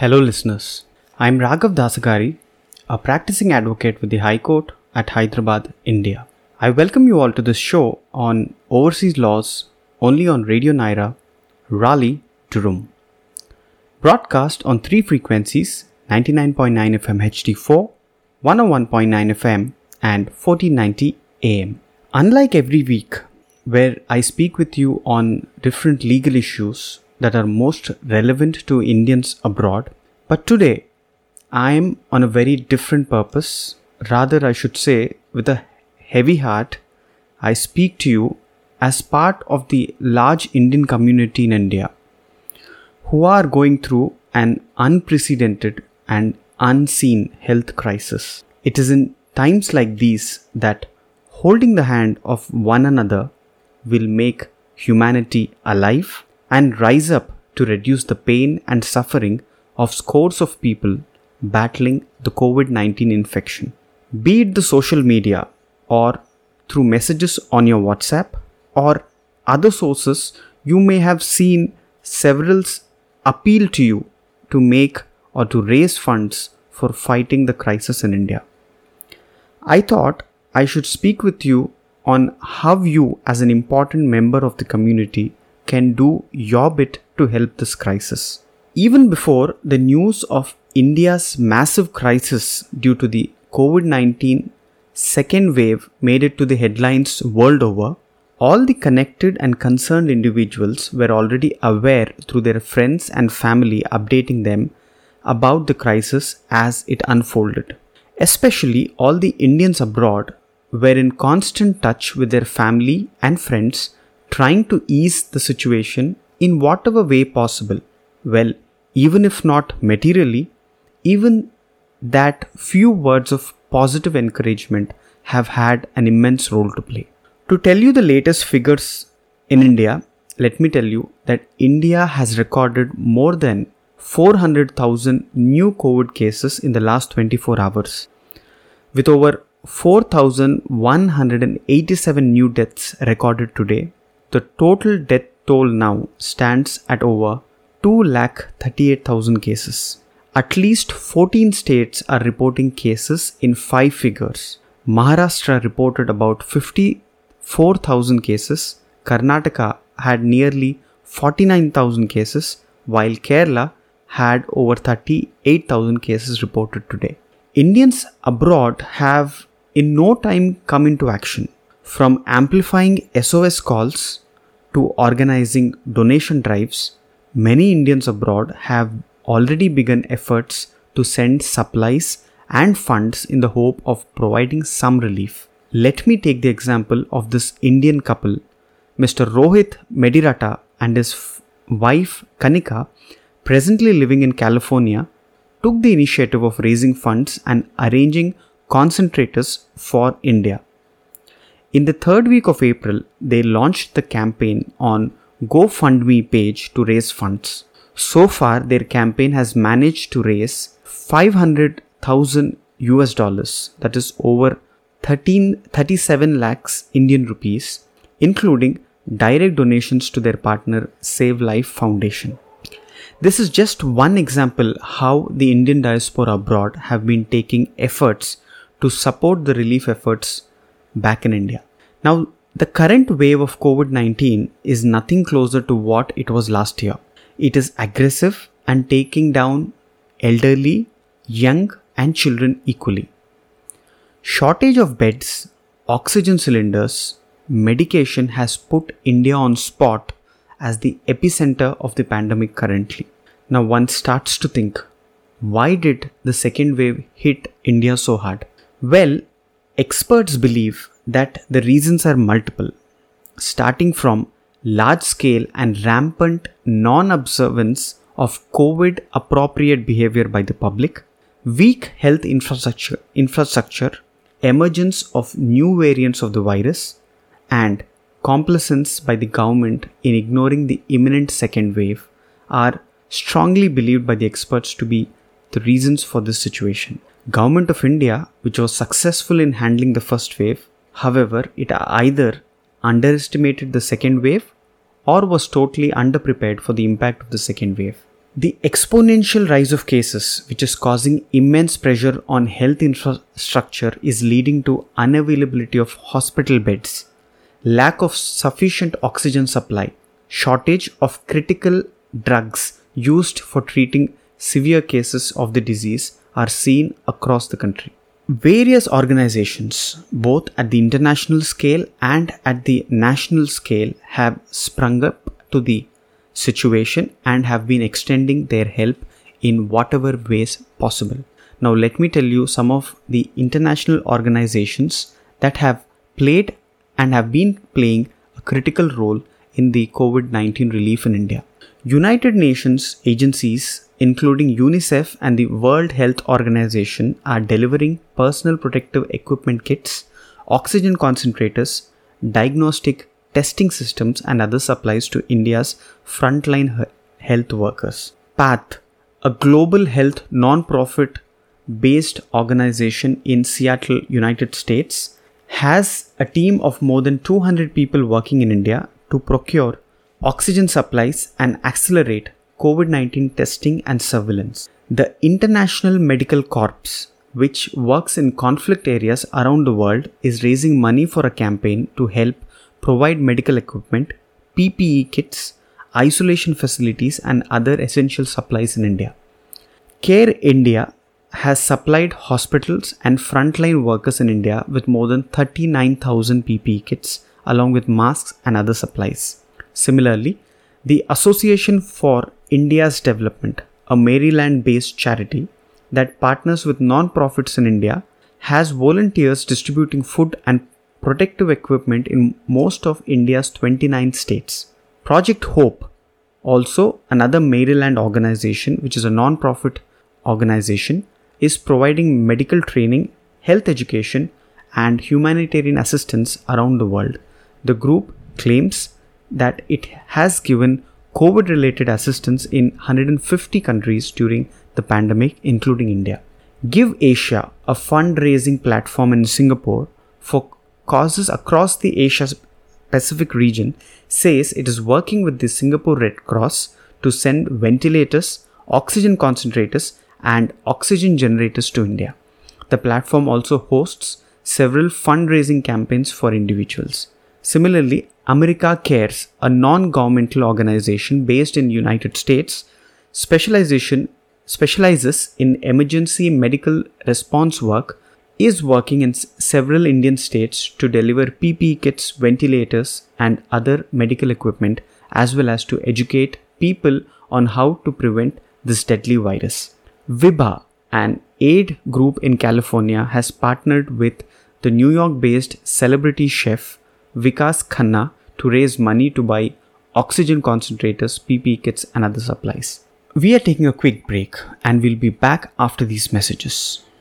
Hello, listeners. I'm Raghav Dasagari, a practicing advocate with the High Court at Hyderabad, India. I welcome you all to this show on overseas laws only on Radio Nyra, Raleigh, Durham. Broadcast on three frequencies 99.9 FM HD4, 101.9 FM, and 1490 AM. Unlike every week, where I speak with you on different legal issues that are most relevant to Indians abroad. But today, I am on a very different purpose. Rather, I should say, with a heavy heart, I speak to you as part of the large Indian community in India who are going through an unprecedented and unseen health crisis. It is in times like these that holding the hand of one another will make humanity alive and rise up to reduce the pain and suffering of scores of people battling the COVID 19 infection. Be it the social media or through messages on your WhatsApp or other sources, you may have seen several appeal to you to make or to raise funds for fighting the crisis in India. I thought I should speak with you on how you, as an important member of the community, can do your bit to help this crisis. Even before the news of India's massive crisis due to the COVID 19 second wave made it to the headlines world over, all the connected and concerned individuals were already aware through their friends and family updating them about the crisis as it unfolded. Especially all the Indians abroad were in constant touch with their family and friends, trying to ease the situation in whatever way possible. Well, even if not materially, even that few words of positive encouragement have had an immense role to play. To tell you the latest figures in India, let me tell you that India has recorded more than 400,000 new COVID cases in the last 24 hours, with over 4,187 new deaths recorded today. The total death toll now stands at over 2,38,000 cases. At least 14 states are reporting cases in five figures. Maharashtra reported about 54,000 cases. Karnataka had nearly 49,000 cases, while Kerala had over 38,000 cases reported today. Indians abroad have in no time come into action. From amplifying SOS calls to organizing donation drives, many Indians abroad have already begun efforts to send supplies and funds in the hope of providing some relief. Let me take the example of this Indian couple, Mr. Rohit Medirata and his f- wife Kanika, presently living in California, took the initiative of raising funds and arranging concentrators for India. In the third week of April, they launched the campaign on GoFundMe page to raise funds. So far, their campaign has managed to raise 500,000 US dollars, that is over 13, 37 lakhs Indian rupees, including direct donations to their partner Save Life Foundation. This is just one example how the Indian diaspora abroad have been taking efforts to support the relief efforts back in India. Now, the current wave of COVID 19 is nothing closer to what it was last year. It is aggressive and taking down elderly, young, and children equally. Shortage of beds, oxygen cylinders, medication has put India on spot as the epicenter of the pandemic currently. Now one starts to think, why did the second wave hit India so hard? Well, experts believe that the reasons are multiple, starting from large scale and rampant non observance of COVID appropriate behavior by the public, weak health infrastructure, infrastructure, emergence of new variants of the virus, and complacence by the government in ignoring the imminent second wave are strongly believed by the experts to be the reasons for this situation. Government of India, which was successful in handling the first wave, however, it either underestimated the second wave or was totally underprepared for the impact of the second wave. The exponential rise of cases, which is causing immense pressure on health infrastructure, is leading to unavailability of hospital beds, lack of sufficient oxygen supply, shortage of critical drugs used for treating severe cases of the disease are seen across the country. Various organizations, both at the international scale and at the national scale, have sprung up to the situation and have been extending their help in whatever ways possible. Now, let me tell you some of the international organizations that have played and have been playing a critical role in the COVID 19 relief in India. United Nations agencies, including UNICEF and the World Health Organization, are delivering personal protective equipment kits, oxygen concentrators, diagnostic testing systems, and other supplies to India's frontline health workers. PATH, a global health non profit based organization in Seattle, United States, has a team of more than 200 people working in India to procure oxygen supplies and accelerate COVID 19 testing and surveillance. The International Medical Corps, which works in conflict areas around the world, is raising money for a campaign to help provide medical equipment, PPE kits, isolation facilities, and other essential supplies in India. Care India has supplied hospitals and frontline workers in India with more than 39,000 PPE kits along with masks and other supplies. Similarly, the Association for India's Development, a Maryland based charity that partners with non-profits in India, has volunteers distributing food and protective equipment in most of India's 29 states. Project Hope, also another Maryland organization which is a non-profit organization, is providing medical training, health education, and humanitarian assistance around the world. The group claims that it has given COVID related assistance in 150 countries during the pandemic, including India. Give Asia, a fundraising platform in Singapore for causes across the Asia Pacific region, says it is working with the Singapore Red Cross to send ventilators, oxygen concentrators, and oxygen generators to India. The platform also hosts several fundraising campaigns for individuals. Similarly, AmeriCares, a non-governmental organization based in United States, specialization specializes in emergency medical response work is working in several Indian states to deliver PPE kits, ventilators, and other medical equipment, as well as to educate people on how to prevent this deadly virus. Vibha, an aid group in California, has partnered with the New York based celebrity chef Vikas Khanna to raise money to buy oxygen concentrators, PPE kits, and other supplies. We are taking a quick break and we'll be back after these messages.